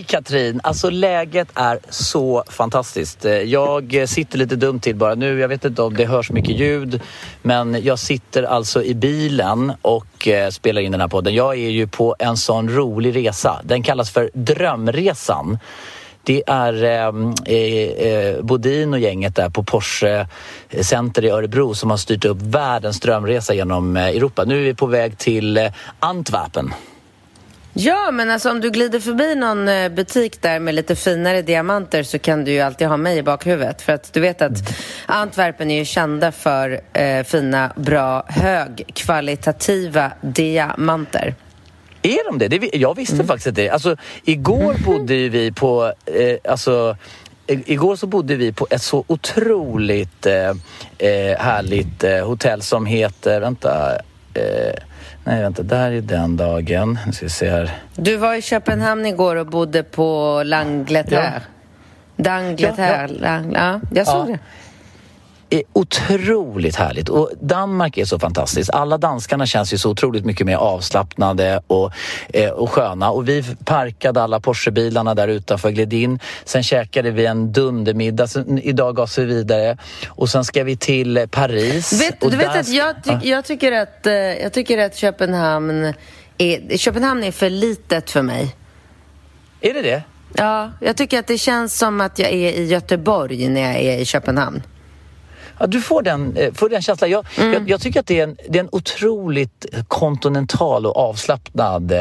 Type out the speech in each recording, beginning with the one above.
Hej Katrin! Alltså läget är så fantastiskt. Eh, jag sitter lite dumt till bara nu. Jag vet inte om det hörs mycket ljud. Men jag sitter alltså i bilen och eh, spelar in den här podden. Jag är ju på en sån rolig resa. Den kallas för Drömresan. Det är ehm, eh, eh, Bodin och gänget där på Porsche Center i Örebro som har styrt upp världens drömresa genom eh, Europa. Nu är vi på väg till Antwerpen. Ja, men alltså om du glider förbi någon eh, butik där med lite finare diamanter så kan du ju alltid ha mig i bakhuvudet. För att du vet att Antwerpen är ju kända för eh, fina, bra, högkvalitativa diamanter. Är de det? det jag visste faktiskt inte det. Alltså, igår bodde ju vi på... Eh, alltså, Igår så bodde vi på ett så otroligt eh, eh, härligt eh, hotell som heter... Vänta. Eh, nej, vänta. Där är den dagen. Nu ska vi se här. Du var i Köpenhamn igår och bodde på L'Angleterre. D'Angleterre. Ja, ja. jag såg Ja. det. Är otroligt härligt och Danmark är så fantastiskt. Alla danskarna känns ju så otroligt mycket mer avslappnade och, eh, och sköna och vi parkade alla Porschebilarna där utanför, gled in. Sen käkade vi en dundermiddag. Sen, idag gavs vi vidare och sen ska vi till eh, Paris. Vet, och du vet att jag, ty jag, tycker att, eh, jag tycker att Köpenhamn är, Köpenhamn är för litet för mig. Är det det? Ja, jag tycker att det känns som att jag är i Göteborg när jag är i Köpenhamn. Ja, du får den, eh, får den känslan. Jag, Mm. jag, jag tycker att det är, en, det är en otroligt kontinental och avslappnad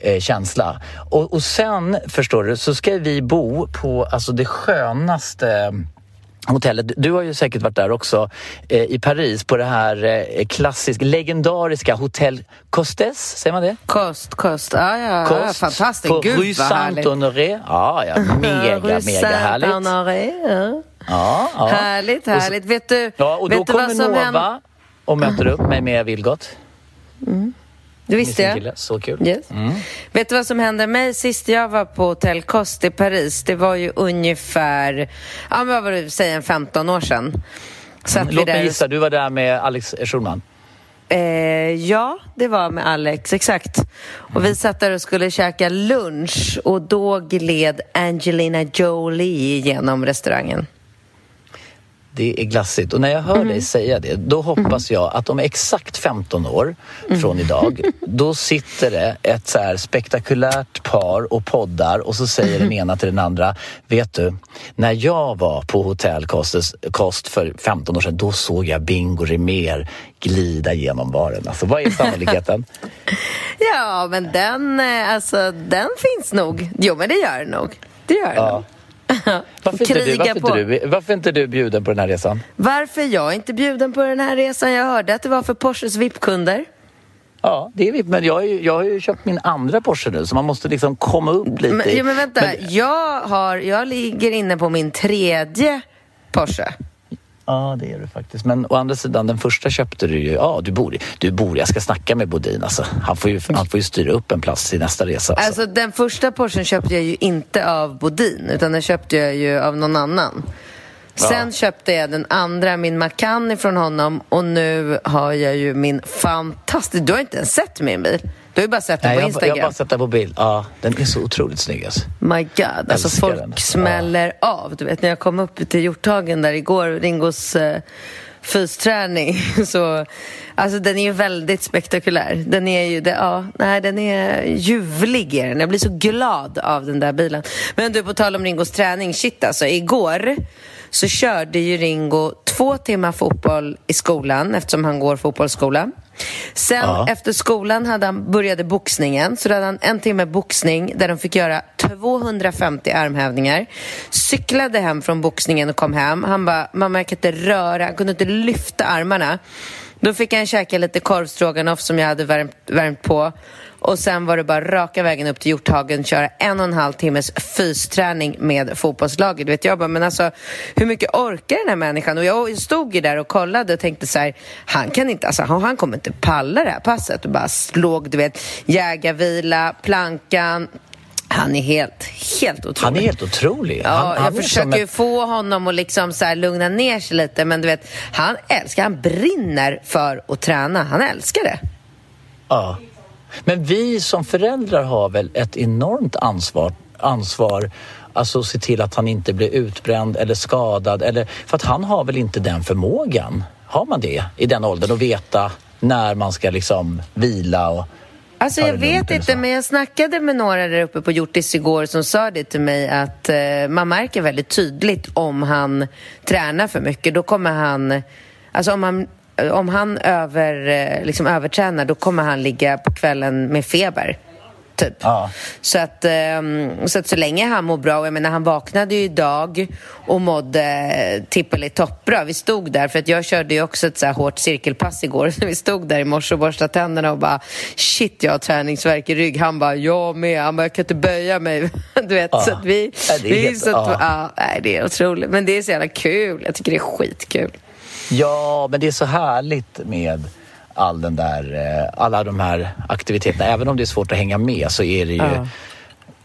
eh, känsla. Och, och sen, förstår du, så ska vi bo på alltså, det skönaste hotellet. Du har ju säkert varit där också eh, i Paris på det här eh, klassiska, legendariska Hotell Costes, säger man det? Kost, kost. Ja, ja, ja Kost fantastiskt. På Gud Rue härligt. Saint-Honoré. Ja, ja, mega, mega härligt. Saint-Honoré, ja. Ja, ja. Härligt, Och så- härligt. Vet du, Ja, och då vet du vad som Nova hände? och möter upp mig med Vilgot. Det Med visste jag. kille. Så kul. Yes. Mm. Vet du vad som hände mig sist jag var på Hotell Cost i Paris? Det var ju ungefär, ja men vad var det, säg en 15 år sedan. Vi Låt mig gissa, du var där med Alex Schulman. Eh, ja, det var med Alex, exakt. Och vi satt där och skulle käka lunch och då gled Angelina Jolie genom restaurangen. Det är glassigt. Och när jag hör Mm. dig säga det, då hoppas jag att om exakt 15 år Mm. från idag, då sitter det ett så här spektakulärt par och poddar och så säger Mm. den ena till den andra, vet du, när jag var på Hotell Kost för 15 år sedan, då såg jag Bingo Rimér glida genom baren. Alltså vad är sannolikheten? Ja, men den, eh, alltså, den finns nog. Jo, men det gör den nog. Det gör den Ja. Varför inte, du, varför, inte du, varför inte du bjuden på den här resan? Varför jag inte bjuden på den här resan? Jag hörde att det var för Porsches VIP-kunder. Ja, det är vi. Men jag har, ju, jag har ju köpt min andra Porsche nu så man måste liksom komma upp lite. Men, ja, men vänta, Men- jag, har, jag ligger inne på min tredje Porsche. Ja, det är du faktiskt. Men å andra sidan, den första köpte du ju... Ja, du bor, du bor jag ska snacka med Bodin alltså. Han får ju, han får ju styra upp en plats till nästa resa. Alltså. Alltså den första Porschen köpte jag ju inte av Bodin utan den köpte jag ju av någon annan. Sen Ja. köpte jag den andra, min Macan från honom och nu har jag ju min fantastiska... Du har inte ens sett min bil. Du har ju bara sett den Nej, på jag, jag Instagram. har bara sett den på bild. Ja, den är så otroligt snygg alltså. My God, alltså folk den. smäller av. Du vet när jag kom upp till Hjorthagen där igår, Ringos eh, fysträning så... Alltså den är ju väldigt spektakulär. Den är ju... Det, ja, nej, den är ljuvlig. Är den. Jag blir så glad av den där bilen. Men du, på tal om Ringos träning. Shit alltså, igår så körde ju Ringo två timmar fotboll i skolan eftersom han går fotbollsskola. Sen ja. efter skolan hade han, började boxningen, så då hade han en timme boxning där de fick göra 250 armhävningar. Cyklade hem från boxningen och kom hem. Han bara, mamma jag kan inte röra, han kunde inte lyfta armarna. Då fick han käka lite korvstroganoff som jag hade värmt, värmt på. Och sen var det bara raka vägen upp till Hjorthagen, köra en och en halv timmes fysträning med fotbollslaget. Vet, jag bara, men alltså hur mycket orkar den här människan? Och jag stod ju där och kollade och tänkte så här, han kan inte, alltså han kommer inte palla det här passet. Och bara slog, du vet, jägarvila, plankan, han är helt, helt otrolig. Han är helt otrolig. Ja, han, jag försöker ett... få honom att liksom så lugna ner sig lite, men du vet, han älskar, han brinner för att träna. Han älskar det. Ja. Men vi som föräldrar har väl ett enormt ansvar, ansvar Alltså se till att han inte blir utbränd eller skadad. Eller, för att han har väl inte den förmågan? Har man det i den åldern? Att veta när man ska liksom vila och Alltså jag vet inte, men jag snackade med några där uppe på Hjortis igår som sa det till mig att eh, man märker väldigt tydligt om han tränar för mycket. Då kommer han... Alltså om han, om han över, eh, liksom övertränar, då kommer han ligga på kvällen med feber typ. Ja. Så, att, um, så att så länge han mår bra, jag menar han vaknade ju idag och mådde tippeli toppbra. Vi stod där, för att jag körde ju också ett så hårt cirkelpass igår, så vi stod där i morse och borstade tänderna och bara shit, jag har träningsvärk i rygg. Han bara, jag med. Han bara, jag kan inte böja mig. du vet, ja. så att vi... Ja, det är, vi, helt, så att, ja. ja, det är otroligt. Men det är så jävla kul. Jag tycker det är skitkul. Ja, men det är så härligt med all den där, eh, alla de här aktiviteterna. Även om det är svårt att hänga med så är det ju ja.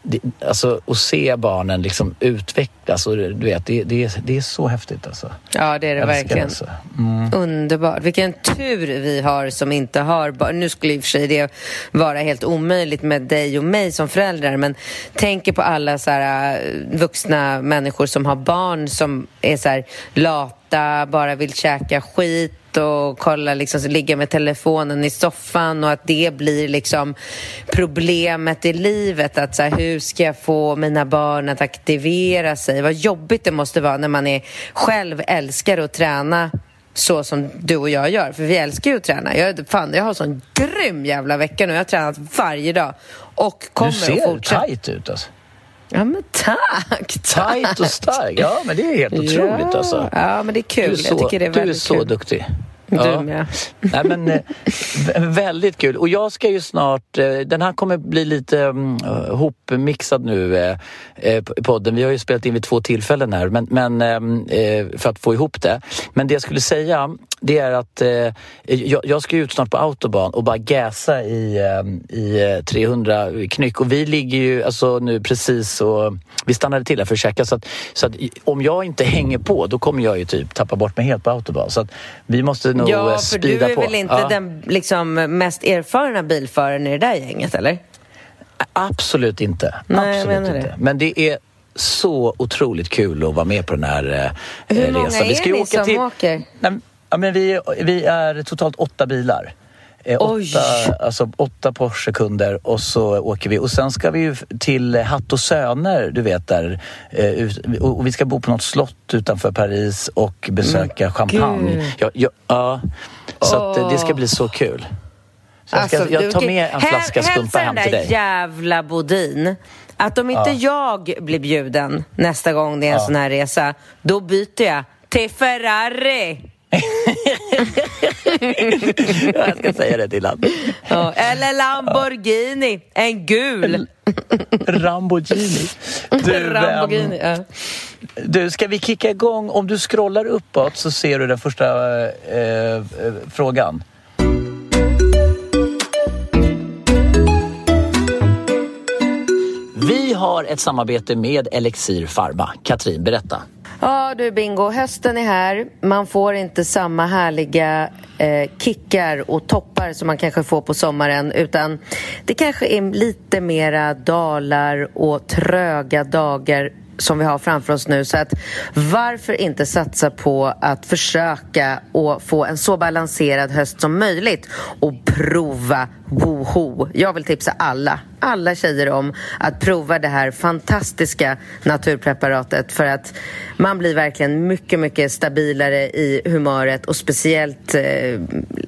det, alltså, att se barnen liksom utvecklas och du vet, det, det, det är så häftigt alltså. Ja, det är det verkligen. Alltså. Mm. Underbart. Vilken tur vi har som inte har barn. Nu skulle i och för sig det vara helt omöjligt med dig och mig som föräldrar, men tänker på alla så här, eh, vuxna människor som har barn som är så här lata, bara vill käka skit och kolla, liksom, ligga med telefonen i soffan och att det blir liksom problemet i livet. Att så här, hur ska jag få mina barn att aktivera sig? Vad jobbigt det måste vara när man är själv älskar att träna så som du och jag gör, för vi älskar ju att träna. Jag, fan, jag har sån grym jävla vecka nu. Jag har tränat varje dag och kommer att fortsätta. Du ser tajt ut alltså. Ja, men tack! Tajt och stark. Ja, men det är helt otroligt ja. alltså. Ja, men det är kul. Så, jag tycker det är väldigt Du är så kul. duktig. Ja. Du med. Nej, men, eh, väldigt kul. Och jag ska ju snart... Eh, den här kommer bli lite um, hopmixad nu eh, podden. Vi har ju spelat in vid två tillfällen här men, men ehm, för att få ihop det. Men det jag skulle säga det är att jag, jag ska ut snart på autobahn och bara gäsa i, ehm, i 300 knyck och vi ligger ju alltså nu precis och vi stannade till här för att käka så att, så att om jag inte hänger på då kommer jag ju typ tappa bort mig helt på autobahn. Så att vi måste nog ja, eh, för du är på. väl inte ja. den liksom, mest erfarna bilföraren i det där gänget, eller? Absolut inte. Nej, Absolut inte. Det. Men det är så otroligt kul att vara med på den här eh, Hur många resan. Vi ska är ni som till... åker? Nej, ja, men vi, vi är totalt åtta bilar. Eh, åtta, alltså, åtta Porsche-kunder och så åker vi. Och sen ska vi till Hatt och Söner, du vet där. Eh, och vi ska bo på något slott utanför Paris och besöka Men champagne. Ja, ja, ja, så oh. att, det ska bli så kul. Så jag, ska, alltså, jag tar med en flaska skumpa hem till dig. Hälsa jävla Bodin att om inte ja. jag blir bjuden nästa gång det är en ja. sån här resa, då byter jag till Ferrari. jag ska säga det till honom. Ja, eller Lamborghini, en gul. Lamborghini. Du, Lamborghini, ja. du, ska vi kicka igång? Om du scrollar uppåt så ser du den första eh, eh, frågan. Vi har ett samarbete med Elixir Pharma. Katrin, berätta. Ja du Bingo, hösten är här. Man får inte samma härliga eh, kickar och toppar som man kanske får på sommaren utan det kanske är lite mera dalar och tröga dagar som vi har framför oss nu. Så att varför inte satsa på att försöka och få en så balanserad höst som möjligt och prova Woho. Jag vill tipsa alla, alla tjejer om att prova det här fantastiska naturpreparatet för att man blir verkligen mycket, mycket stabilare i humöret och speciellt eh,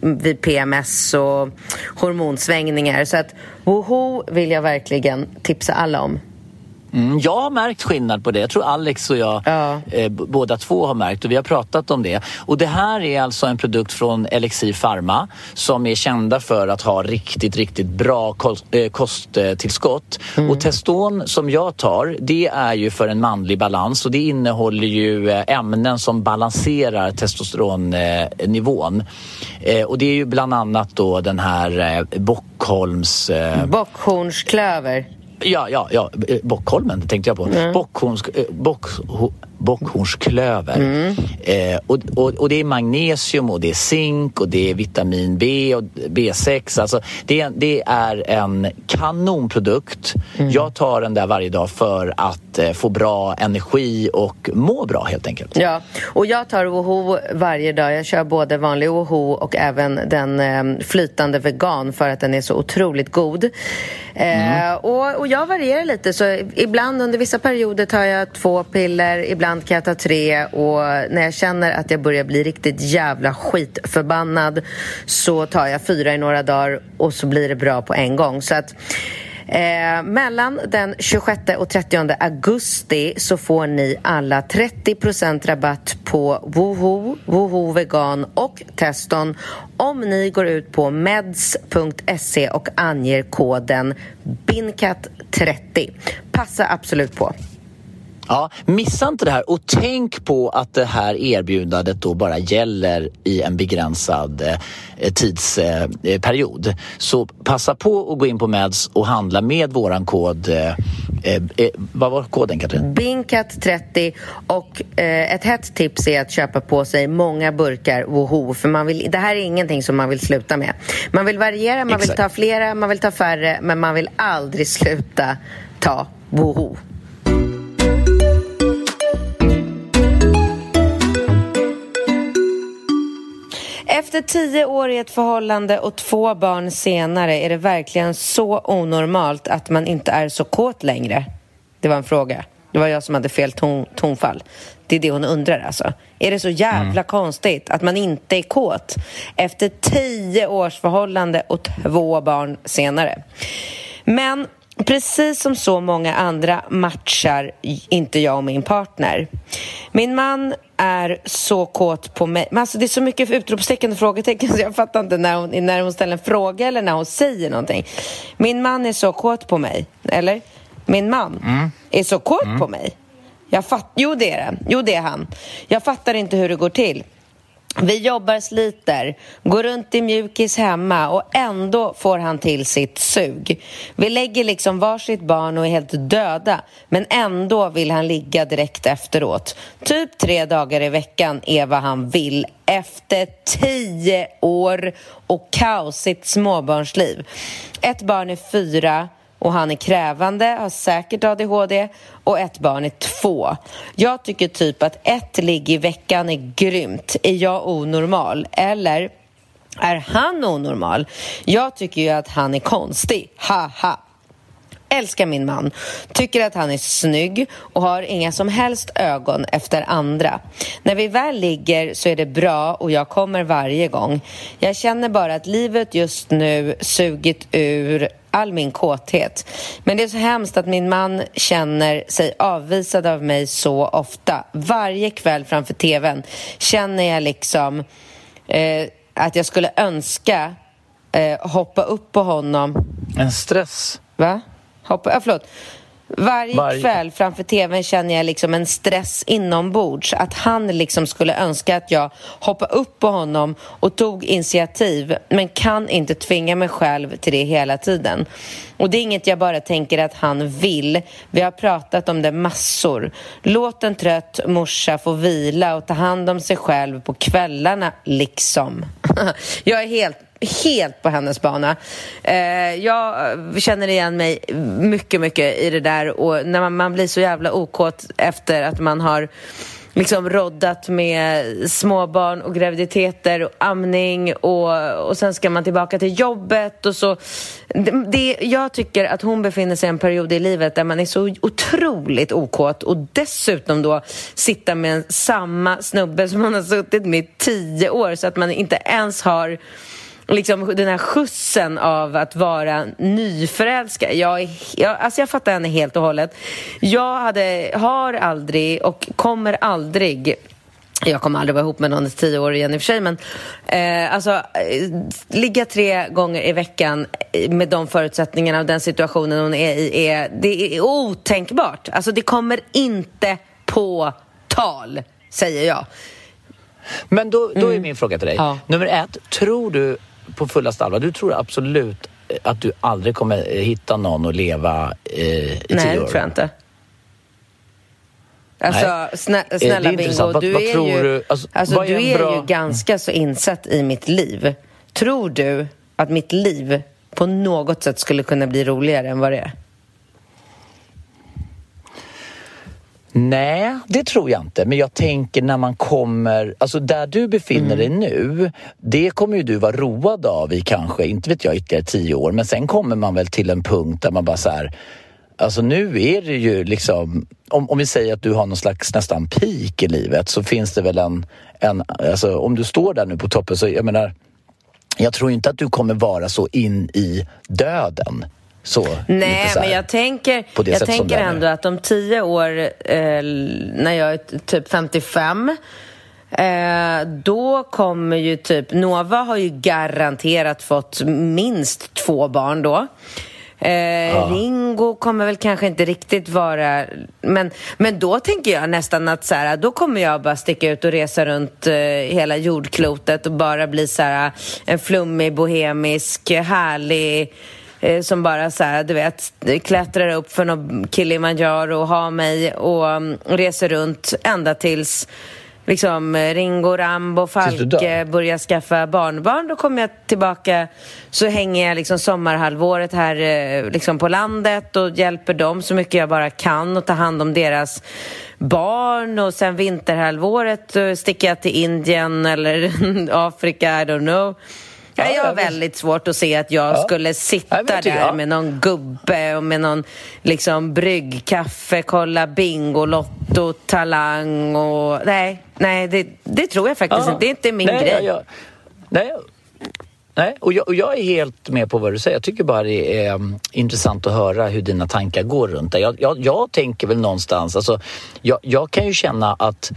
vid PMS och hormonsvängningar. Så att Woho vill jag verkligen tipsa alla om. Mm, jag har märkt skillnad på det. Jag tror Alex och jag ja. eh, båda två har märkt och vi har pratat om det. Och det här är alltså en produkt från Elixir Pharma som är kända för att ha riktigt, riktigt bra kost, eh, kosttillskott. Mm. Och Teston som jag tar, det är ju för en manlig balans och det innehåller ju eh, ämnen som balanserar testosteronnivån. Eh, och det är ju bland annat då den här eh, Bockholms... Eh, Bockhornsklöver. Ja, ja, ja. Bockholmen tänkte jag på. Mm. Bockhorns, eh, bock, bockhornsklöver. Mm. Eh, och, och, och, det är magnesium och det är zink och det är vitamin B och B6. Alltså, det, det är en kanonprodukt. Mm. Jag tar den där varje dag för att eh, få bra energi och må bra helt enkelt. Ja, och jag tar OHO varje dag. Jag kör både vanlig OHO och även den eh, flytande vegan för att den är så otroligt god. Eh, mm. och, och jag varierar lite. Så ibland under vissa perioder tar jag två piller, ibland ibland kan jag ta tre och när jag känner att jag börjar bli riktigt jävla skitförbannad så tar jag fyra i några dagar och så blir det bra på en gång. Så att Eh, mellan den 26 och 30 augusti så får ni alla 30 rabatt på Woho, Woho Vegan och Teston om ni går ut på meds.se och anger koden BINCAT30. Passa absolut på. Ja, missa inte det här och tänk på att det här erbjudandet då bara gäller i en begränsad eh, tidsperiod. Eh, Så passa på att gå in på Meds och handla med våran kod. Eh, eh, vad var koden Katrin? Binkat30 och eh, ett hett tips är att köpa på sig många burkar Woho för man vill, det här är ingenting som man vill sluta med. Man vill variera, man Exakt. vill ta flera, man vill ta färre men man vill aldrig sluta ta Woho. Efter tio år i ett förhållande och två barn senare är det verkligen så onormalt att man inte är så kåt längre? Det var en fråga. Det var jag som hade fel ton, tonfall. Det är det hon undrar alltså. Är det så jävla mm. konstigt att man inte är kåt efter tio års förhållande och två barn senare? Men Precis som så många andra matchar inte jag och min partner. Min man är så kåt på mig. Men alltså det är så mycket utropstecken och frågetecken så jag fattar inte när hon, när hon ställer en fråga eller när hon säger någonting. Min man är så kåt på mig, eller? Min man mm. är så kåt mm. på mig. Jag fatt, jo, det är det. Jo, det är han. Jag fattar inte hur det går till. Vi jobbar, sliter, går runt i mjukis hemma och ändå får han till sitt sug. Vi lägger liksom varsitt barn och är helt döda, men ändå vill han ligga direkt efteråt. Typ tre dagar i veckan är vad han vill efter tio år och kaosigt småbarnsliv. Ett barn är fyra och han är krävande, har säkert ADHD och ett barn är två. Jag tycker typ att ett ligg i veckan är grymt. Är jag onormal? Eller är han onormal? Jag tycker ju att han är konstig. Haha! Älskar min man, tycker att han är snygg och har inga som helst ögon efter andra. När vi väl ligger så är det bra och jag kommer varje gång. Jag känner bara att livet just nu sugit ur all min kåthet. Men det är så hemskt att min man känner sig avvisad av mig så ofta. Varje kväll framför tvn känner jag liksom eh, att jag skulle önska eh, hoppa upp på honom. En stress. Va? Hoppa, ja, förlåt. Varje, Varje kväll framför tvn känner jag liksom en stress inombords. Att han liksom skulle önska att jag hoppade upp på honom och tog initiativ men kan inte tvinga mig själv till det hela tiden. Och det är inget jag bara tänker att han vill. Vi har pratat om det massor. Låt en trött morsa få vila och ta hand om sig själv på kvällarna, liksom. jag är helt helt på hennes bana. Eh, jag känner igen mig mycket, mycket i det där och när man, man blir så jävla okåt efter att man har liksom roddat med småbarn och graviditeter och amning och, och sen ska man tillbaka till jobbet och så. Det, det, jag tycker att hon befinner sig i en period i livet där man är så otroligt okåt och dessutom då sitta med samma snubbe som man har suttit med i tio år så att man inte ens har liksom den här skjutsen av att vara nyförälskad. Jag, jag, alltså jag fattar henne helt och hållet. Jag hade, har aldrig och kommer aldrig jag kommer aldrig vara ihop med någon i tio år igen i och för sig, men eh, alltså eh, ligga tre gånger i veckan med de förutsättningarna och den situationen hon är i, är, det är otänkbart. Alltså det kommer inte på tal, säger jag. Men då, då är mm. min fråga till dig. Ja. Nummer ett, tror du på fullaste allvar, du tror absolut att du aldrig kommer hitta någon att leva eh, i Nej, tio år? Nej, det tror jag inte. Alltså, snä, eh, snälla Bingo, du vad, är, ju, du? Alltså, alltså, du är, bra... ju ganska så insatt i mitt liv. Tror du att mitt liv på något sätt skulle kunna bli roligare än vad det är? Nej, det tror jag inte. Men jag tänker när man kommer... Alltså där du befinner mm. dig nu, det kommer ju du vara road av i kanske, inte vet jag, ytterligare tio år. Men sen kommer man väl till en punkt där man bara så här... Alltså nu är det ju liksom... Om, om vi säger att du har någon slags nästan peak i livet så finns det väl en... en alltså om du står där nu på toppen så, jag menar... Jag tror inte att du kommer vara så in i döden så, Nej, så men jag tänker, jag tänker ändå att om tio år, eh, när jag är typ 55 eh, då kommer ju typ... Nova har ju garanterat fått minst två barn då. Eh, ja. Ringo kommer väl kanske inte riktigt vara... Men, men då tänker jag nästan att så här, då kommer jag bara sticka ut och resa runt eh, hela jordklotet och bara bli så här, en flummig, bohemisk, härlig eh, som bara så här, du vet, klättrar upp för någon Kilimanjaro och har mig och um, reser runt ända tills liksom Ringo, Rambo, Falke börjar skaffa barnbarn. Då kommer jag tillbaka, så hänger jag liksom sommarhalvåret här eh, liksom på landet och hjälper dem så mycket jag bara kan och tar hand om deras barn. Och sen vinterhalvåret eh, sticker jag till Indien eller Afrika, I don't know Ja, jag har väldigt svårt att se att jag ja. skulle sitta ja, där med någon gubbe och med någon liksom bryggkaffe, kolla Bingolotto, Talang och... Nej, nej det, det tror jag faktiskt inte. Det är inte min nej, grej. Jag, nej, Nej, och jag, och jag, är helt med på vad du säger. Jag tycker bara det är um, intressant att höra hur dina tankar går runt det. Jag, jag, tänker väl någonstans, alltså, jag kan ju känna att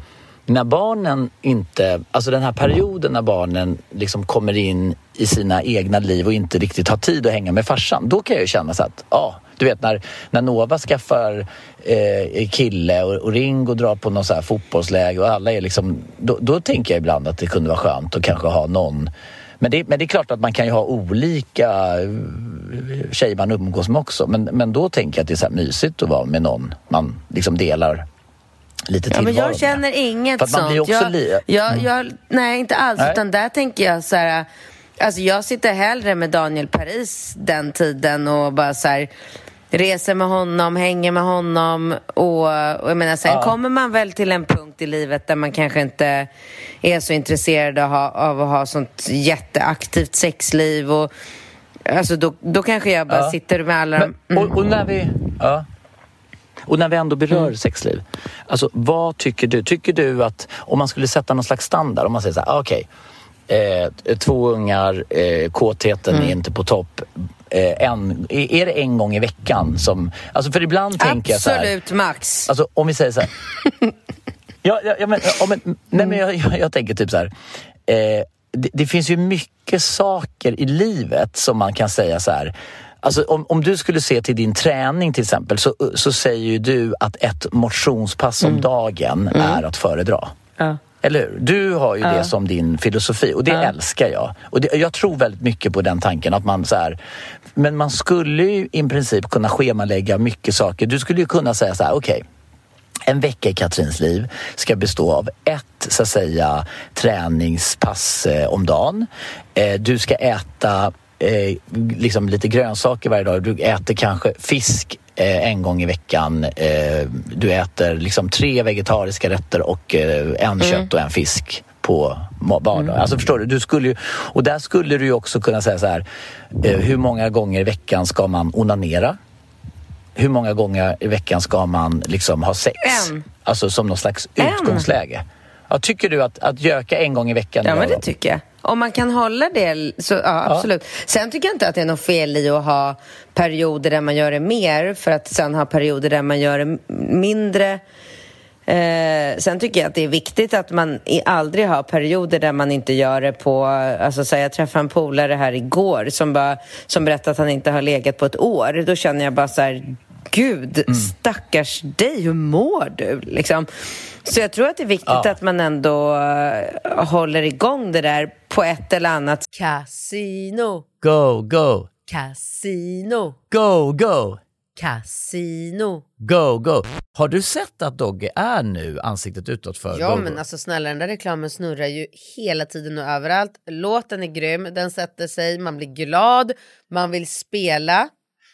när barnen inte, alltså den här perioden när barnen liksom kommer in i sina egna liv och inte riktigt har tid att hänga med farsan, då kan jag ju känna så att, ja, du vet när, när Nova skaffar eh, kille och, och Ringo drar på någon så här fotbollsläge och alla är liksom, då, då tänker jag ibland att det kunde vara skönt att kanske ha någon men det, men det är klart att man kan ju ha olika eh, tjejer man umgås med också. Men, men då tänker jag att det är så här mysigt att vara med någon man liksom delar lite ja, men Jag känner inget sånt. Jag, jag, mm. jag, nej, inte alls. Nej. Utan där tänker jag så här... Alltså jag sitter hellre med Daniel Paris den tiden och bara så här reser med honom, hänger med honom och, och jag menar sen ja. kommer man väl till en punkt i livet där man kanske inte är så intresserad av, av att ha sånt jätteaktivt sexliv och alltså då, då kanske jag bara ja. sitter med alla Men, mm. och, och, när vi... Ja. Och när vi ändå berör mm. sexliv, alltså vad tycker du? Tycker du att om man skulle sätta någon slags standard, om man säger så här, ah, okej, okay, eh, två ungar, eh, kåtheten mm. är inte på topp. Eh, en, är det en gång i veckan som... Alltså för ibland Absolut, tänker jag så här, Absolut, max. Alltså om vi säger så här. ja, ja, ja, men, ja, men, nej, men jag, jag, jag tänker typ så här. Eh, det, det, finns ju mycket saker i livet som man kan säga så här Alltså, om, om du skulle se till din träning till exempel så, så säger ju du att ett motionspass om mm. dagen mm. är att föredra. Ja. Eller hur? Du har ju ja. det som din filosofi och det ja. älskar jag. Och det, jag tror väldigt mycket på den tanken att man så här, Men man skulle ju i princip kunna schemalägga mycket saker. Du skulle ju kunna säga så här, okej. Okay, en vecka i Katrins liv ska bestå av ett så att säga träningspass eh, om dagen. Eh, du ska äta eh, liksom lite grönsaker varje dag. Du äter kanske fisk eh, en gång i veckan. Eh, du äter liksom tre vegetariska rätter och eh, en mm. kött och en fisk på vardag. Mm. Alltså förstår du? du skulle ju, och där skulle du ju också kunna säga så här. hur många gånger i veckan ska man onanera? hur många gånger i veckan ska man liksom ha sex? En. Alltså som någon slags en. utgångsläge. Ja, tycker du att, att göka en gång i veckan? Ja, men det tycker jag. Om man kan hålla det, så ja, absolut. Ja. Sen tycker jag inte att det är något fel i att ha perioder där man gör det mer för att sen ha perioder där man gör det mindre. Eh, sen tycker jag att det är viktigt att man aldrig har perioder där man inte gör det på... Alltså, så jag träffade en polare här igår som, bara, som berättade att han inte har legat på ett år. Då känner jag bara så här, gud, mm. stackars dig, hur mår du? Liksom. Så jag tror att det är viktigt ja. att man ändå uh, håller igång det där på ett eller annat Casino. Go, go. Casino. Go, go. Casino. Go, go. Har du sett att Dogge är nu ansiktet utåt för Ja, go, men alltså snälla den där reklamen snurrar ju hela tiden och överallt. Låten är grym, den sätter sig, man blir glad, man vill spela.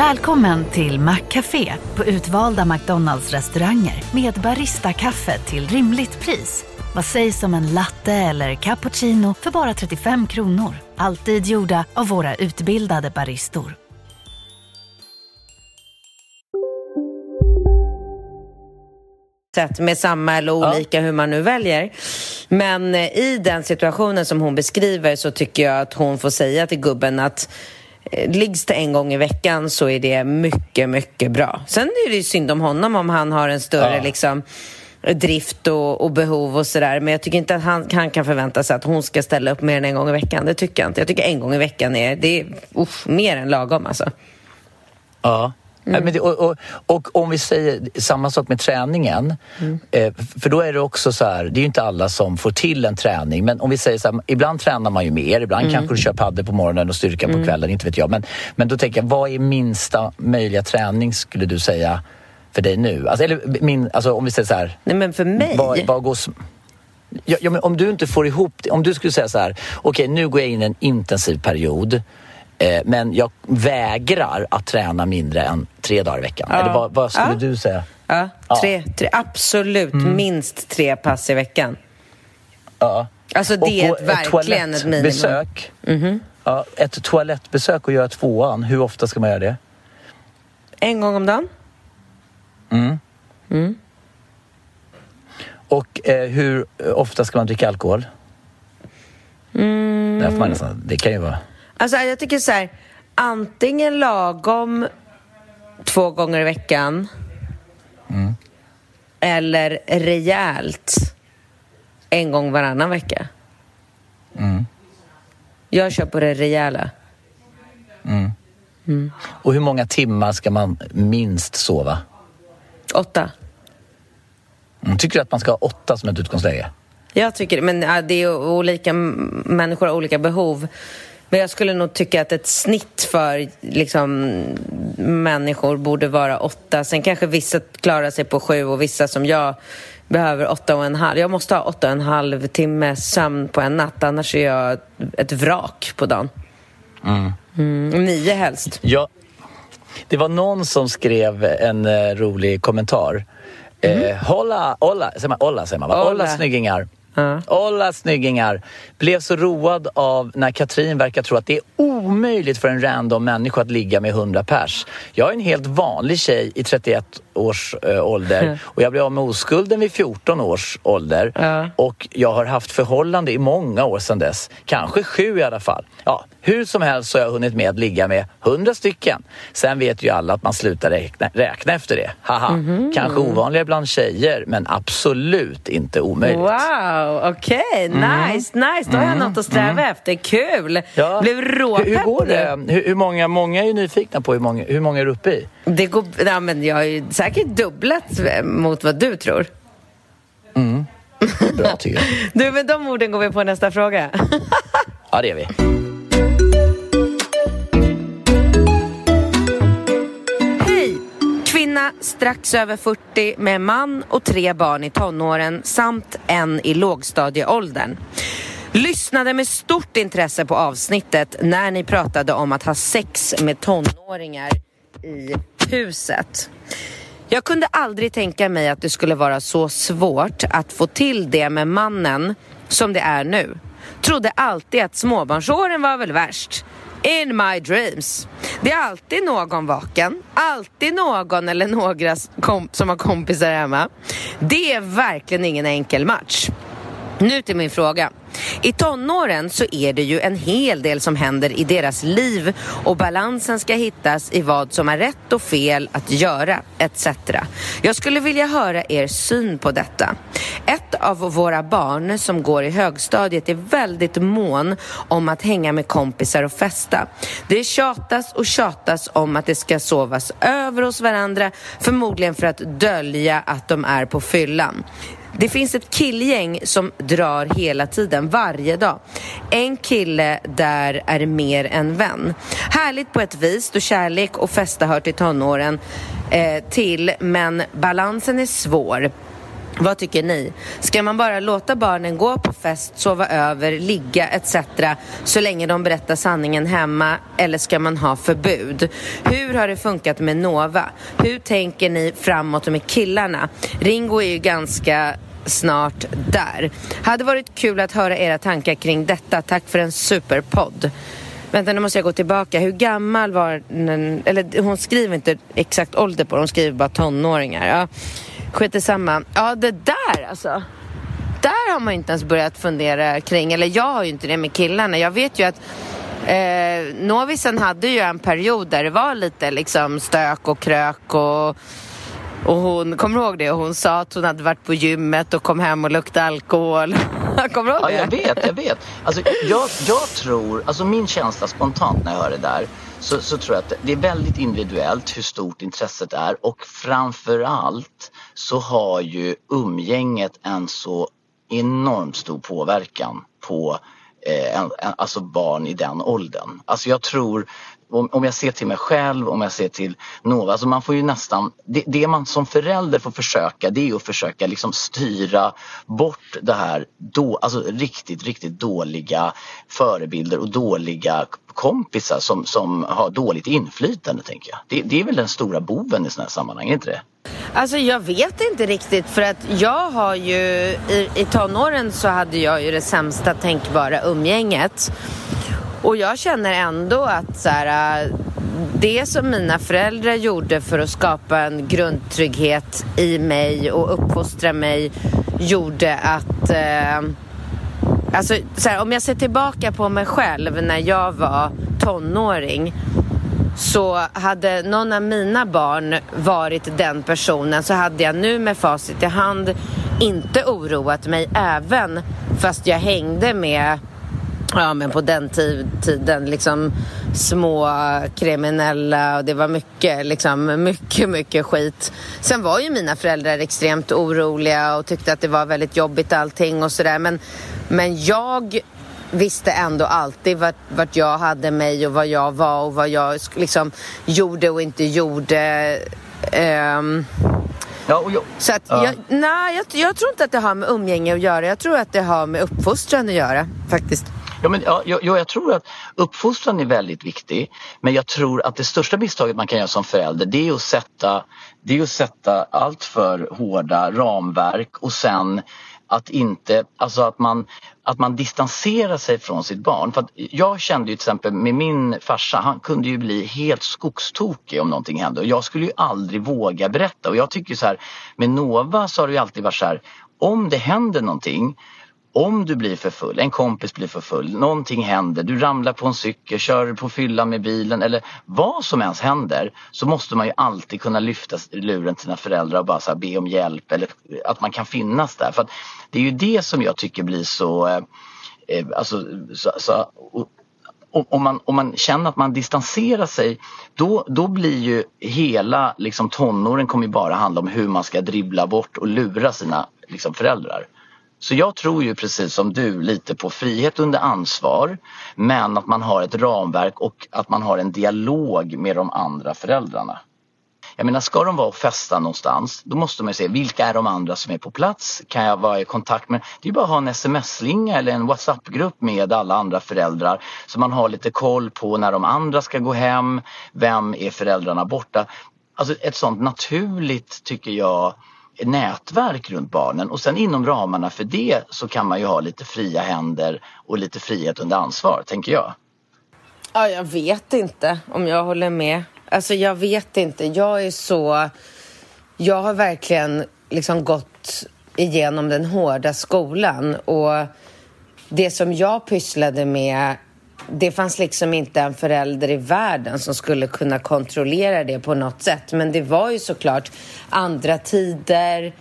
Välkommen till Maccafé på utvalda McDonalds restauranger med Baristakaffe till rimligt pris. Vad sägs om en latte eller cappuccino för bara 35 kronor? Alltid gjorda av våra utbildade baristor. sätt med samma eller olika, ja. hur man nu väljer. Men eh, i den situationen som hon beskriver så tycker jag att hon får säga till gubben att Liggs det en gång i veckan så är det mycket, mycket bra. Sen är det ju synd om honom om han har en större ja. liksom, drift och, och, behov och sådär. Men jag tycker inte att han, han, kan förvänta sig att hon ska ställa upp mer än en gång i veckan. Det tycker jag inte. Jag tycker en gång i veckan är, det är uff, mer än lagom alltså. Ja. Mm. Men det, och, och, och, om vi säger samma sak med träningen. Mm. Eh, för då är det också så här, det är ju inte alla som får till en träning. Men om vi säger så här, ibland tränar man ju mer. Ibland mm. kanske du kör padel på morgonen och styrka på mm. kvällen. Inte vet jag. Men, men då tänker jag, vad är minsta möjliga träning skulle du säga för dig nu? Alltså, eller min, alltså om vi säger så här. Nej men för mig? Vad, vad går, ja, ja, men om du inte får ihop Om du skulle säga så här, okej okay, nu går jag in i en intensiv period. Eh, men jag vägrar att träna mindre än tre dagar i veckan. Ja. Eller vad, vad skulle ja. du säga? Ja, tre, tre, absolut mm. minst tre pass i veckan. Ja. Alltså det är verkligen ett, ett minimum. Besök, mm -hmm. ja, ett toalettbesök och göra tvåan, hur ofta ska man göra det? En gång om dagen. Mm. mm. Och eh, hur ofta ska man dricka alkohol? Mm. Det, man nästan, det kan ju vara... Alltså jag tycker så här, antingen lagom två gånger i veckan mm. eller rejält en gång varannan vecka. Mm. Jag kör på det rejäla. Mm. Mm. Och hur många timmar ska man minst sova? Åtta. Mm. Tycker du att man ska ha åtta som ett utgångsläge? Jag tycker men det. är olika människor har olika behov. Men jag skulle nog tycka att ett snitt för liksom, människor borde vara åtta. Sen kanske vissa klarar sig på sju och vissa som jag behöver åtta och en halv. Jag måste ha åtta och en halv timme sömn på en natt, annars är jag ett vrak på dagen. Mm. Mm, nio helst. Ja, det var någon som skrev en uh, rolig kommentar. Mm. Eh, hola, hola, säger man, hola, säger man va? Hola, snyggingar. Uh. Snyggingar. Blev så road av när Katrin verkar tro att det är omöjligt för en random människa att ligga med 100 pers. Jag är en helt vanlig tjej i 31 års äh, ålder och jag blev av med oskulden vid 14 års ålder. Uh. Och jag har haft förhållande i många år sedan dess. Kanske sju i alla fall. Ja, hur som helst så har jag hunnit med att ligga med 100 stycken. Sen vet ju alla att man slutar räkna, räkna efter det. Haha. Mm -hmm. Kanske ovanligare bland tjejer men absolut inte omöjligt. Wow, okej. Okay. Mm. Nice, nice. Då har jag mm. något att sträva mm. efter. Kul! Ja. Blev råpepp hur, hur går det? Hur, hur, många, många är ju nyfikna på hur många, hur många är du uppe i? Det går, ja, men jag ju säkert dubblat mot vad du tror. Mm. Bra tycker jag. du, med de orden går vi på nästa fråga. ja, det gör vi. Kvinna strax över 40 med man och tre barn i tonåren samt en i lågstadieåldern. Lyssnade med stort intresse på avsnittet när ni pratade om att ha sex med tonåringar i huset. Jag kunde aldrig tänka mig att det skulle vara så svårt att få till det med mannen som det är nu. Trodde alltid att småbarnsåren var väl värst. In my dreams. Det är alltid någon vaken, alltid någon eller några som har kompisar hemma. Det är verkligen ingen enkel match. Nu till min fråga. I tonåren så är det ju en hel del som händer i deras liv och balansen ska hittas i vad som är rätt och fel att göra, etc. Jag skulle vilja höra er syn på detta. Ett av våra barn som går i högstadiet är väldigt mån om att hänga med kompisar och festa. Det tjatas och tjatas om att det ska sovas över hos varandra, förmodligen för att dölja att de är på fyllan. Det finns ett killgäng som drar hela tiden, varje dag. En kille där är mer än vän. Härligt på ett vis då kärlek och festa hör till tonåren eh, till, men balansen är svår. Vad tycker ni? Ska man bara låta barnen gå på fest, sova över, ligga etc. så länge de berättar sanningen hemma eller ska man ha förbud? Hur har det funkat med Nova? Hur tänker ni framåt med killarna? Ringo är ju ganska snart där. Hade varit kul att höra era tankar kring detta. Tack för en superpodd. Vänta, nu måste jag gå tillbaka. Hur gammal var den? Eller hon skriver inte exakt ålder på Hon skriver bara tonåringar. Ja. Skit samma. Ja, det där alltså. Där har man inte ens börjat fundera kring. Eller jag har ju inte det med killarna. Jag vet ju att eh, Novisen hade ju en period där det var lite liksom stök och krök och och hon, kommer du ihåg det? Hon sa att hon hade varit på gymmet och kom hem och luktade alkohol. kommer du ihåg det? Ja, jag vet, jag vet. Alltså, jag, jag tror, alltså min känsla spontant när jag hör det där så, så tror jag att det är väldigt individuellt hur stort intresset är och framförallt så har ju umgänget en så enormt stor påverkan på eh, en, en, alltså barn i den åldern. Alltså jag tror om, om jag ser till mig själv, om jag ser till Nova, alltså man får ju nästan, det, det man som förälder får försöka det är att försöka liksom styra bort det här, då, alltså riktigt, riktigt dåliga förebilder och dåliga kompisar som, som har dåligt inflytande tänker jag. Det, det är väl den stora boven i sådana här sammanhang, är inte det? Alltså jag vet inte riktigt för att jag har ju i, i tonåren så hade jag ju det sämsta tänkbara umgänget. Och jag känner ändå att så här, det som mina föräldrar gjorde för att skapa en grundtrygghet i mig och uppfostra mig gjorde att eh, Alltså, så här, om jag ser tillbaka på mig själv när jag var tonåring så hade någon av mina barn varit den personen så hade jag nu med facit i hand inte oroat mig även fast jag hängde med Ja, men på den tiden liksom små kriminella och det var mycket, liksom mycket, mycket skit. Sen var ju mina föräldrar extremt oroliga och tyckte att det var väldigt jobbigt allting och sådär. Men, men jag visste ändå alltid vart, vart jag hade mig och vad jag var och vad jag liksom gjorde och inte gjorde. Um, Ja, och jag, så att ja. jag, nej, jag, jag tror inte att det har med umgänge att göra. Jag tror att det har med uppfostran att göra faktiskt. Ja, men, ja, jag, jag tror att uppfostran är väldigt viktig. Men jag tror att det största misstaget man kan göra som förälder det är att sätta, det är att sätta allt för hårda ramverk och sen att inte, alltså att man, att man distanserar sig från sitt barn. För jag kände ju till exempel med min farsa, han kunde ju bli helt skogstokig om någonting hände och jag skulle ju aldrig våga berätta och jag tycker så här, med Nova så har det ju alltid varit så här, om det händer någonting om du blir för full, en kompis blir för full, någonting händer, du ramlar på en cykel, kör på fylla med bilen eller vad som ens händer så måste man ju alltid kunna lyfta luren till sina föräldrar och bara så be om hjälp eller eh, att man kan finnas där. För Det är ju det som jag tycker blir så, eh, eh alltså, så, så om man, om man känner att man distanserar sig då, då blir ju hela liksom, tonåren kommer ju bara handla om hur man ska dribbla bort och lura sina liksom, föräldrar. Så jag tror ju precis som du lite på frihet under ansvar men att man har ett ramverk och att man har en dialog med de andra föräldrarna. Jag menar, ska de vara och festa någonstans då måste man ju se vilka är de andra som är på plats? Kan jag vara i kontakt med? Det är bara att ha en sms-slinga eller en WhatsApp-grupp med alla andra föräldrar så man har lite koll på när de andra ska gå hem. Vem är föräldrarna borta? Alltså ett sånt naturligt, tycker jag, nätverk runt barnen och sen inom ramarna för det så kan man ju ha lite fria händer och lite frihet under ansvar, tänker jag. Ja, jag vet inte om jag håller med. Alltså, jag vet inte. Jag är så... Jag har verkligen liksom gått igenom den hårda skolan och det som jag pysslade med det fanns liksom inte en förälder i världen som skulle kunna kontrollera det på något sätt. Men det var ju såklart andra tider.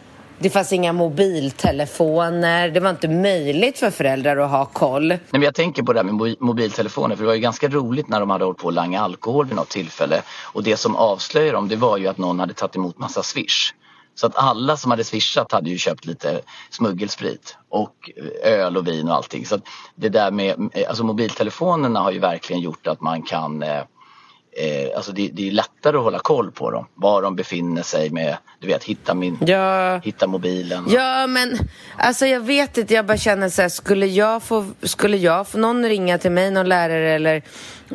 Det fanns inga mobiltelefoner. Det var inte möjligt för föräldrar att ha koll. Nej, men jag tänker på det här med mobiltelefoner för det var ju ganska roligt när de hade hållit på att langa alkohol vid något tillfälle. Och det som avslöjade dem det var ju att någon hade tagit emot massa swish. Så att alla som hade swishat hade ju köpt lite smuggelsprit och öl och vin och allting. Så att det där med, alltså mobiltelefonerna har ju verkligen gjort att man kan eh, eh, alltså det, det, är lättare att hålla koll på dem. Var de befinner sig med, du vet, hitta, min, ja. hitta mobilen. Ja, men alltså jag vet inte, jag bara känner så här, skulle jag få, skulle jag få någon ringa till mig, någon lärare eller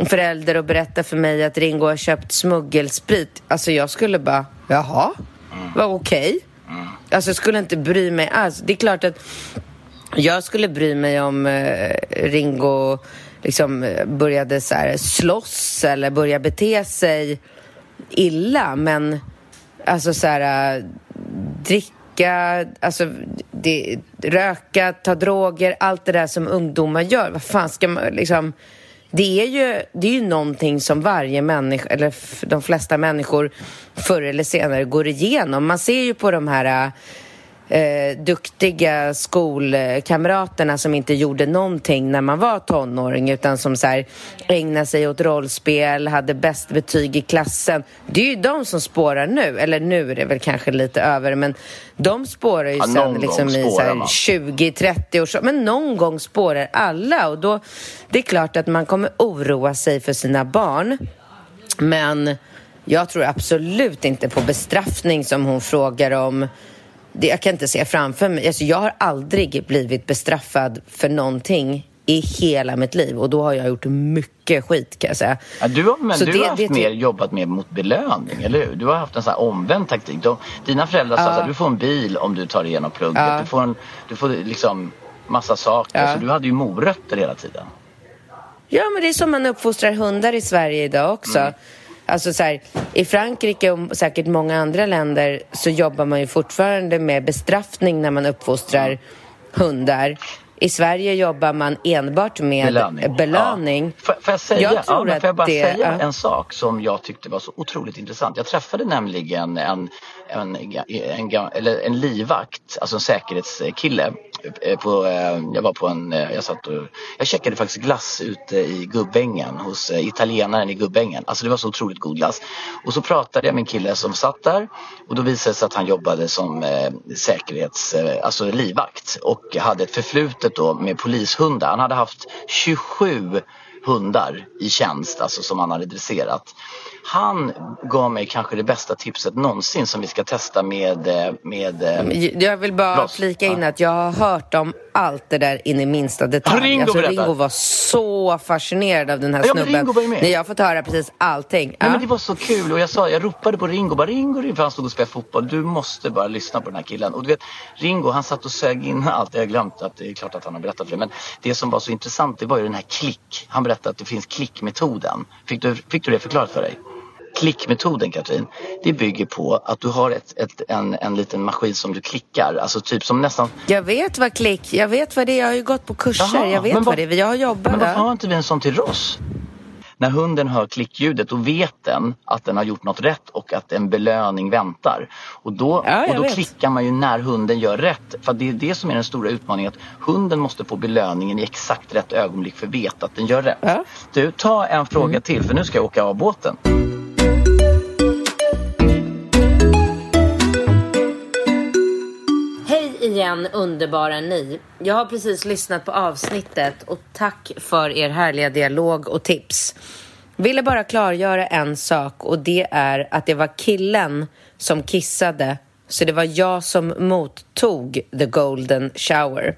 förälder och berätta för mig att Ringo har köpt smuggelsprit. Alltså jag skulle bara, jaha? Var okej. Okay. Mm. Alltså jag skulle inte bry mig alls. Det är klart att jag skulle bry mig om eh, Ringo liksom eh, började så här slåss eller började bete sig illa. Men alltså så här äh, dricka, alltså det, röka, ta droger, allt det där som ungdomar gör. Vad fan ska man liksom det är ju, det är ju någonting som varje människa, eller de flesta människor förr eller senare går igenom. Man ser ju på de här äh, eh, duktiga skolkamraterna som inte gjorde någonting när man var tonåring utan som så här, ägnade sig åt rollspel, hade bäst betyg i klassen. Det är ju de som spårar nu, eller nu är det väl kanske lite över men de spårar ju ja, sen liksom i 20-30 år. Men någon gång spårar alla och då det är klart att man kommer oroa sig för sina barn. Men jag tror absolut inte på bestraffning som hon frågar om jag kan inte se framför mig. Alltså, jag har aldrig blivit bestraffad för någonting i hela mitt liv och då har jag gjort mycket skit kan jag säga. Ja, du har, men du det, har haft det, mer jobbat mer mot belöning, eller hur? Du har haft en sån här omvänd taktik. De, dina föräldrar sa att du får en bil om du tar dig igenom plugget. Ja. Du får, en, du får liksom massa saker. Ja. Så du hade ju morötter hela tiden. Ja, men det är som man uppfostrar hundar i Sverige idag också. Mm. Alltså så här, I Frankrike och säkert många andra länder så jobbar man ju fortfarande med bestraffning när man uppfostrar hundar. I Sverige jobbar man enbart med belöning. belöning. Ja. Får, jag säga, jag tror ja, får jag bara det, säga en sak som jag tyckte var så otroligt intressant. Jag träffade nämligen en en, en, en, eller en livvakt, alltså en säkerhetskille. Eh, på, eh, jag var på en, eh, jag satt och, jag checkade faktiskt glass ute i Gubbängen hos italienaren i Gubbängen. Alltså det var så otroligt god glass. Och så pratade jag med en kille som satt där och då visade det sig att han jobbade som säkerhets, alltså livvakt och hade ett förflutet då med polishundar. Han hade haft 27 hundar i tjänst, alltså som han hade dresserat. Han gav mig kanske det bästa tipset någonsin som vi ska testa med... Eh, med eh, jag vill bara Ross. flika in att jag har hört om allt det där in i minsta detalj. Ringo, alltså, Ringo var så fascinerad av den här ja, snubben. Nej, jag har fått höra precis allting. Nej, ja. men det var så kul och jag sa, jag ropade på Ringo, bara Ringo, Ringo, för han stod och spelade fotboll. Du måste bara lyssna på den här killen. Och du vet, Ringo han satt och sög in allt. Jag har glömt att det är klart att han har berättat för det. Men det som var så intressant det var ju den här klick. Han berättade att det finns klickmetoden. Fick du, fick du det förklarat för dig? Klickmetoden Katrin, det bygger på att du har ett, ett, en, en liten maskin som du klickar. Alltså typ som nästan... Jag vet vad klick, jag vet vad det är. Jag har ju gått på kurser. Jaha, jag vet vad, vad det är. Jag har jobbat Men varför har inte vi en sån till Ross? När hunden hör klickljudet då vet den att den har gjort något rätt och att en belöning väntar. Och då, ja, och då klickar man ju när hunden gör rätt. För det är det som är den stora utmaningen. Att hunden måste få belöningen i exakt rätt ögonblick för att veta att den gör rätt. Ja. Du, ta en fråga mm. till för nu ska jag åka av båten. Igen underbara ni. Jag har precis lyssnat på avsnittet och tack för er härliga dialog och tips. Ville bara klargöra en sak och det är att det var killen som kissade så det var jag som mottog the golden shower.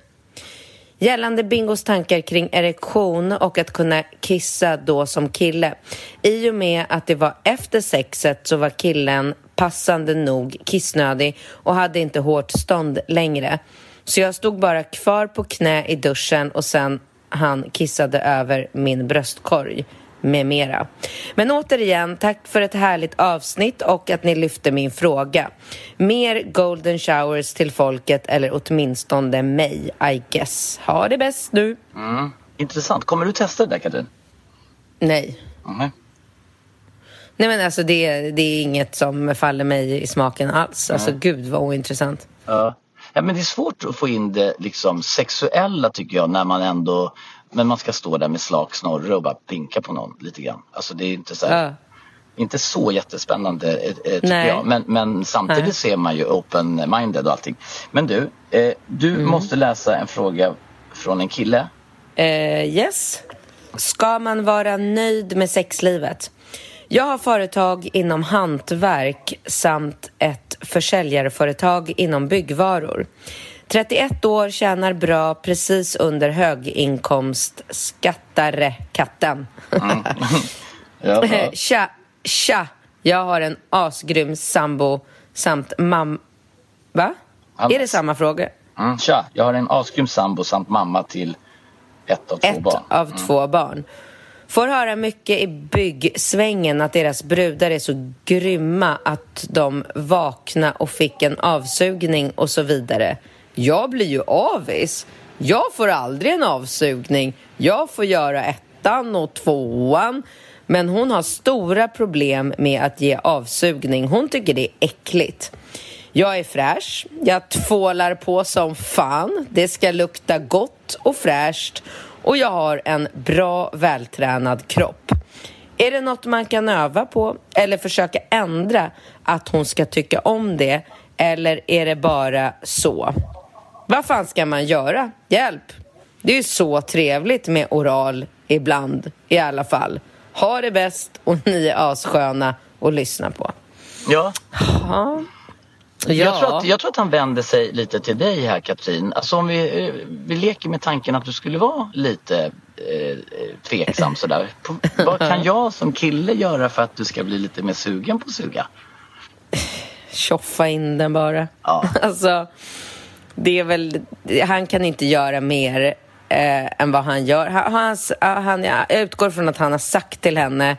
Gällande Bingos tankar kring erektion och att kunna kissa då som kille. I och med att det var efter sexet så var killen passande nog kissnödig och hade inte hårt stånd längre. Så jag stod bara kvar på knä i duschen och sen han kissade över min bröstkorg med mera. Men återigen, tack för ett härligt avsnitt och att ni lyfte min fråga. Mer golden showers till folket eller åtminstone mig, I guess. Ha det bäst nu. Mm. Intressant. Kommer du testa det där, Katrin? Nej. Mm. Nej men alltså det, det är inget som faller mig i smaken alls. Alltså mm. gud vad ointressant. Ja. ja men det är svårt att få in det liksom sexuella tycker jag när man ändå men man ska stå där med slak snorre och bara pinka på någon lite grann. Alltså det är inte så här, ja. inte så jättespännande eh, eh, tycker Nej. jag. Men, men samtidigt Nej. ser man ju open-minded och allting. Men du, eh, du mm. måste läsa en fråga från en kille. Eh, yes. Ska man vara nöjd med sexlivet? Jag har företag inom hantverk samt ett försäljarföretag inom byggvaror. 31 år, tjänar bra, precis under höginkomst, skattare katten. Mm. tja, tja, jag har en asgrym sambo samt mamma... Va? Allt. Är det samma fråga? Mm. Tja, jag har en asgrym sambo samt mamma till ett av två ett barn. Ett av mm. två barn. Får höra mycket i byggsvängen att deras brudar är så grymma att de vakna och fick en avsugning och så vidare. Jag blir ju avis. Jag får aldrig en avsugning. Jag får göra ettan och tvåan. Men hon har stora problem med att ge avsugning. Hon tycker det är äckligt. Jag är fräsch. Jag tvålar på som fan. Det ska lukta gott och fräscht och jag har en bra vältränad kropp. Är det något man kan öva på eller försöka ändra att hon ska tycka om det eller är det bara så? Vad fan ska man göra? Hjälp! Det är ju så trevligt med oral ibland i alla fall. Ha det bäst och ni är assköna att lyssna på. Ja. ja. Ja. Jag, tror att, jag tror att han vänder sig lite till dig här Katrin. Alltså om vi, eh, vi leker med tanken att du skulle vara lite eh, tveksam sådär. Vad kan jag som kille göra för att du ska bli lite mer sugen på att suga? Tjoffa in den bara. Ja. Alltså, det är väl, han kan inte göra mer eh, än vad han gör. Han, han, han, jag utgår från att han har sagt till henne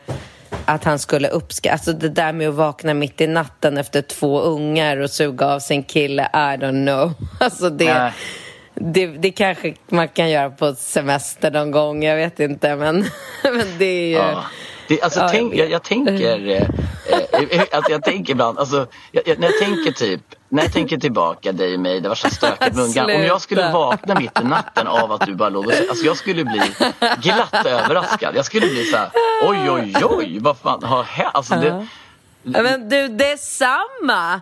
att han skulle uppskatta... Alltså det där med att vakna mitt i natten efter två ungar och suga av sin kille, I don't know. Alltså det, det, det kanske man kan göra på semester någon gång, jag vet inte. Men, men det är ju... Ja. Det, alltså, ja, tänk, jag, jag, tänker, eh, alltså, jag tänker ibland, alltså, jag, när jag tänker typ, när jag tänker tillbaka dig och mig, det var så stökigt med ungarna. Om jag skulle vakna mitt i natten av att du bara låg och alltså jag skulle bli glatt överraskad. Jag skulle bli så här, oj oj oj, vad fan har hänt? Alltså, det, Men du, detsamma!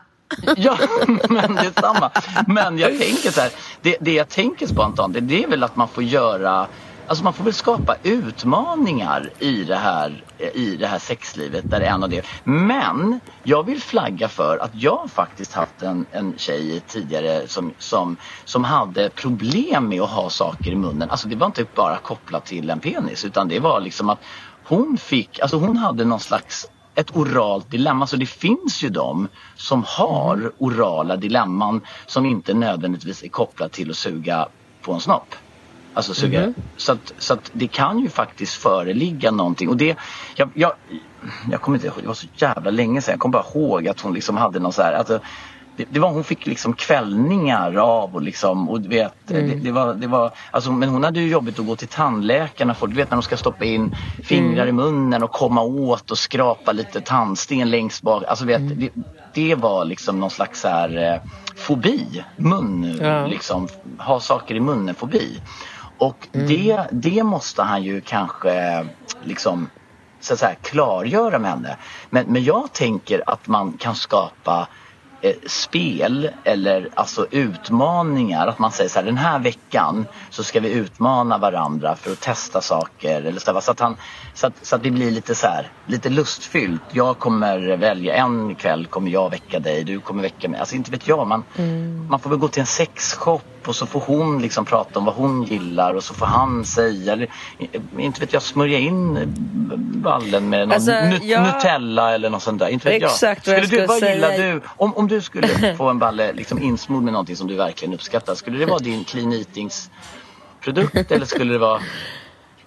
Ja, men det är samma. Men jag tänker så här, det, det jag tänker spontant det, det är väl att man får göra Alltså man får väl skapa utmaningar i det här, eh, i det här sexlivet där det är en av det. Men jag vill flagga för att jag faktiskt haft en, en tjej tidigare som, som, som hade problem med att ha saker i munnen. Alltså det var inte bara kopplat till en penis utan det var liksom att hon fick, alltså hon hade någon slags ett oralt dilemma. Så det finns ju de som har orala dilemman som inte nödvändigtvis är kopplat till att suga på en snopp. Alltså suga. Mm. Så, att, så att det kan ju faktiskt föreligga någonting. Och det, jag, jag, jag kommer inte ihåg, det var så jävla länge sedan. Jag kommer bara ihåg att hon liksom hade någon så här. Alltså, det, det, var, hon fick liksom kvällningar av och liksom och du vet, mm. det, det, var, det var, alltså, men hon hade ju jobbigt att gå till tandläkarna för du vet när de ska stoppa in fingrar mm. i munnen och komma åt och skrapa lite tandsten längst bak. Alltså vet, mm. det, det var liksom någon slags så här, eh, fobi, mun, ja. liksom, ha saker i munnen fobi. Och mm. det, det måste han ju kanske liksom så att säga, klargöra med henne. Men, men jag tänker att man kan skapa spel eller alltså utmaningar. Att man säger så här den här veckan så ska vi utmana varandra för att testa saker. Eller så, så, att, han, så, att, så att det blir lite så här, lite lustfyllt. Jag kommer välja, en kväll kommer jag väcka dig, du kommer väcka mig. Alltså inte vet jag, man, mm. man får väl gå till en sexshop och så får hon liksom prata om vad hon gillar och så får han säga, eller inte vet jag, smörja in ballen med någon alltså, jag... Nutella eller något sånt där. Inte vet Exakt jag. Skulle du, vad säga... gillar du? Om, om du skulle få en balle liksom insmord med någonting som du verkligen uppskattar, skulle det vara din clean eatings produkt eller skulle det vara?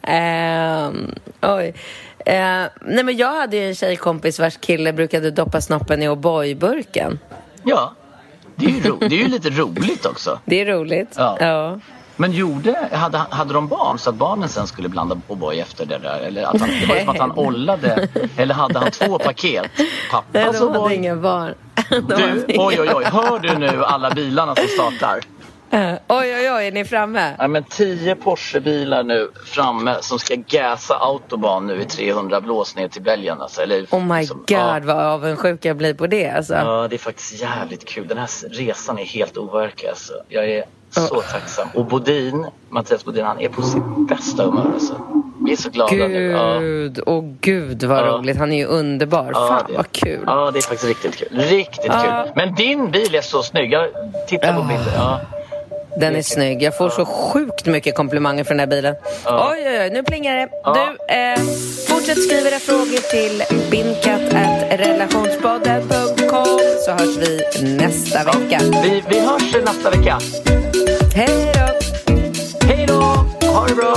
Um, oj. Uh, nej men jag hade ju en tjejkompis vars kille brukade doppa snoppen i O'boy-burken. Ja. Det är, ju det är ju lite roligt också. Det är roligt. Ja. ja. Men gjorde, hade, hade de barn så att barnen sen skulle blanda O'boy efter det där? Eller att han, det var som att han ollade. Eller hade han två paket? Pappas Nej, de hade inga barn. Du, oj oj oj, hör du nu alla bilarna som startar? Uh, oj, oj, oj, är ni framme? Ja, men tio Porsche-bilar nu framme som ska gasa autobahn nu i 300 blås ner till Belgien. Alltså, eller, oh my som, god, ja. vad avundsjuk jag blir på det. Alltså. Ja, det är faktiskt jävligt kul. Den här resan är helt overklig. Alltså. Jag är så oh. tacksam. Och Bodin, Mattias Bodin, han är på sitt bästa humör. Alltså. Vi är så glada gud, nu. Gud, ja. och gud vad ja. roligt. Han är ju underbar. Ja, Fan det. vad kul. Ja, det är faktiskt riktigt kul. Riktigt kul. Men din bil är så snygg. Jag tittar på bilden. Den är snygg. Jag får så sjukt mycket komplimanger för den här bilen. Ja. Oj, oj, oj, nu plingar det. Du, eh, fortsätt skriva era frågor till bindkatt.relationspodden.com så hörs vi nästa vecka. Vi, vi hörs nästa vecka. Hej då! Hej då! Ha det bra!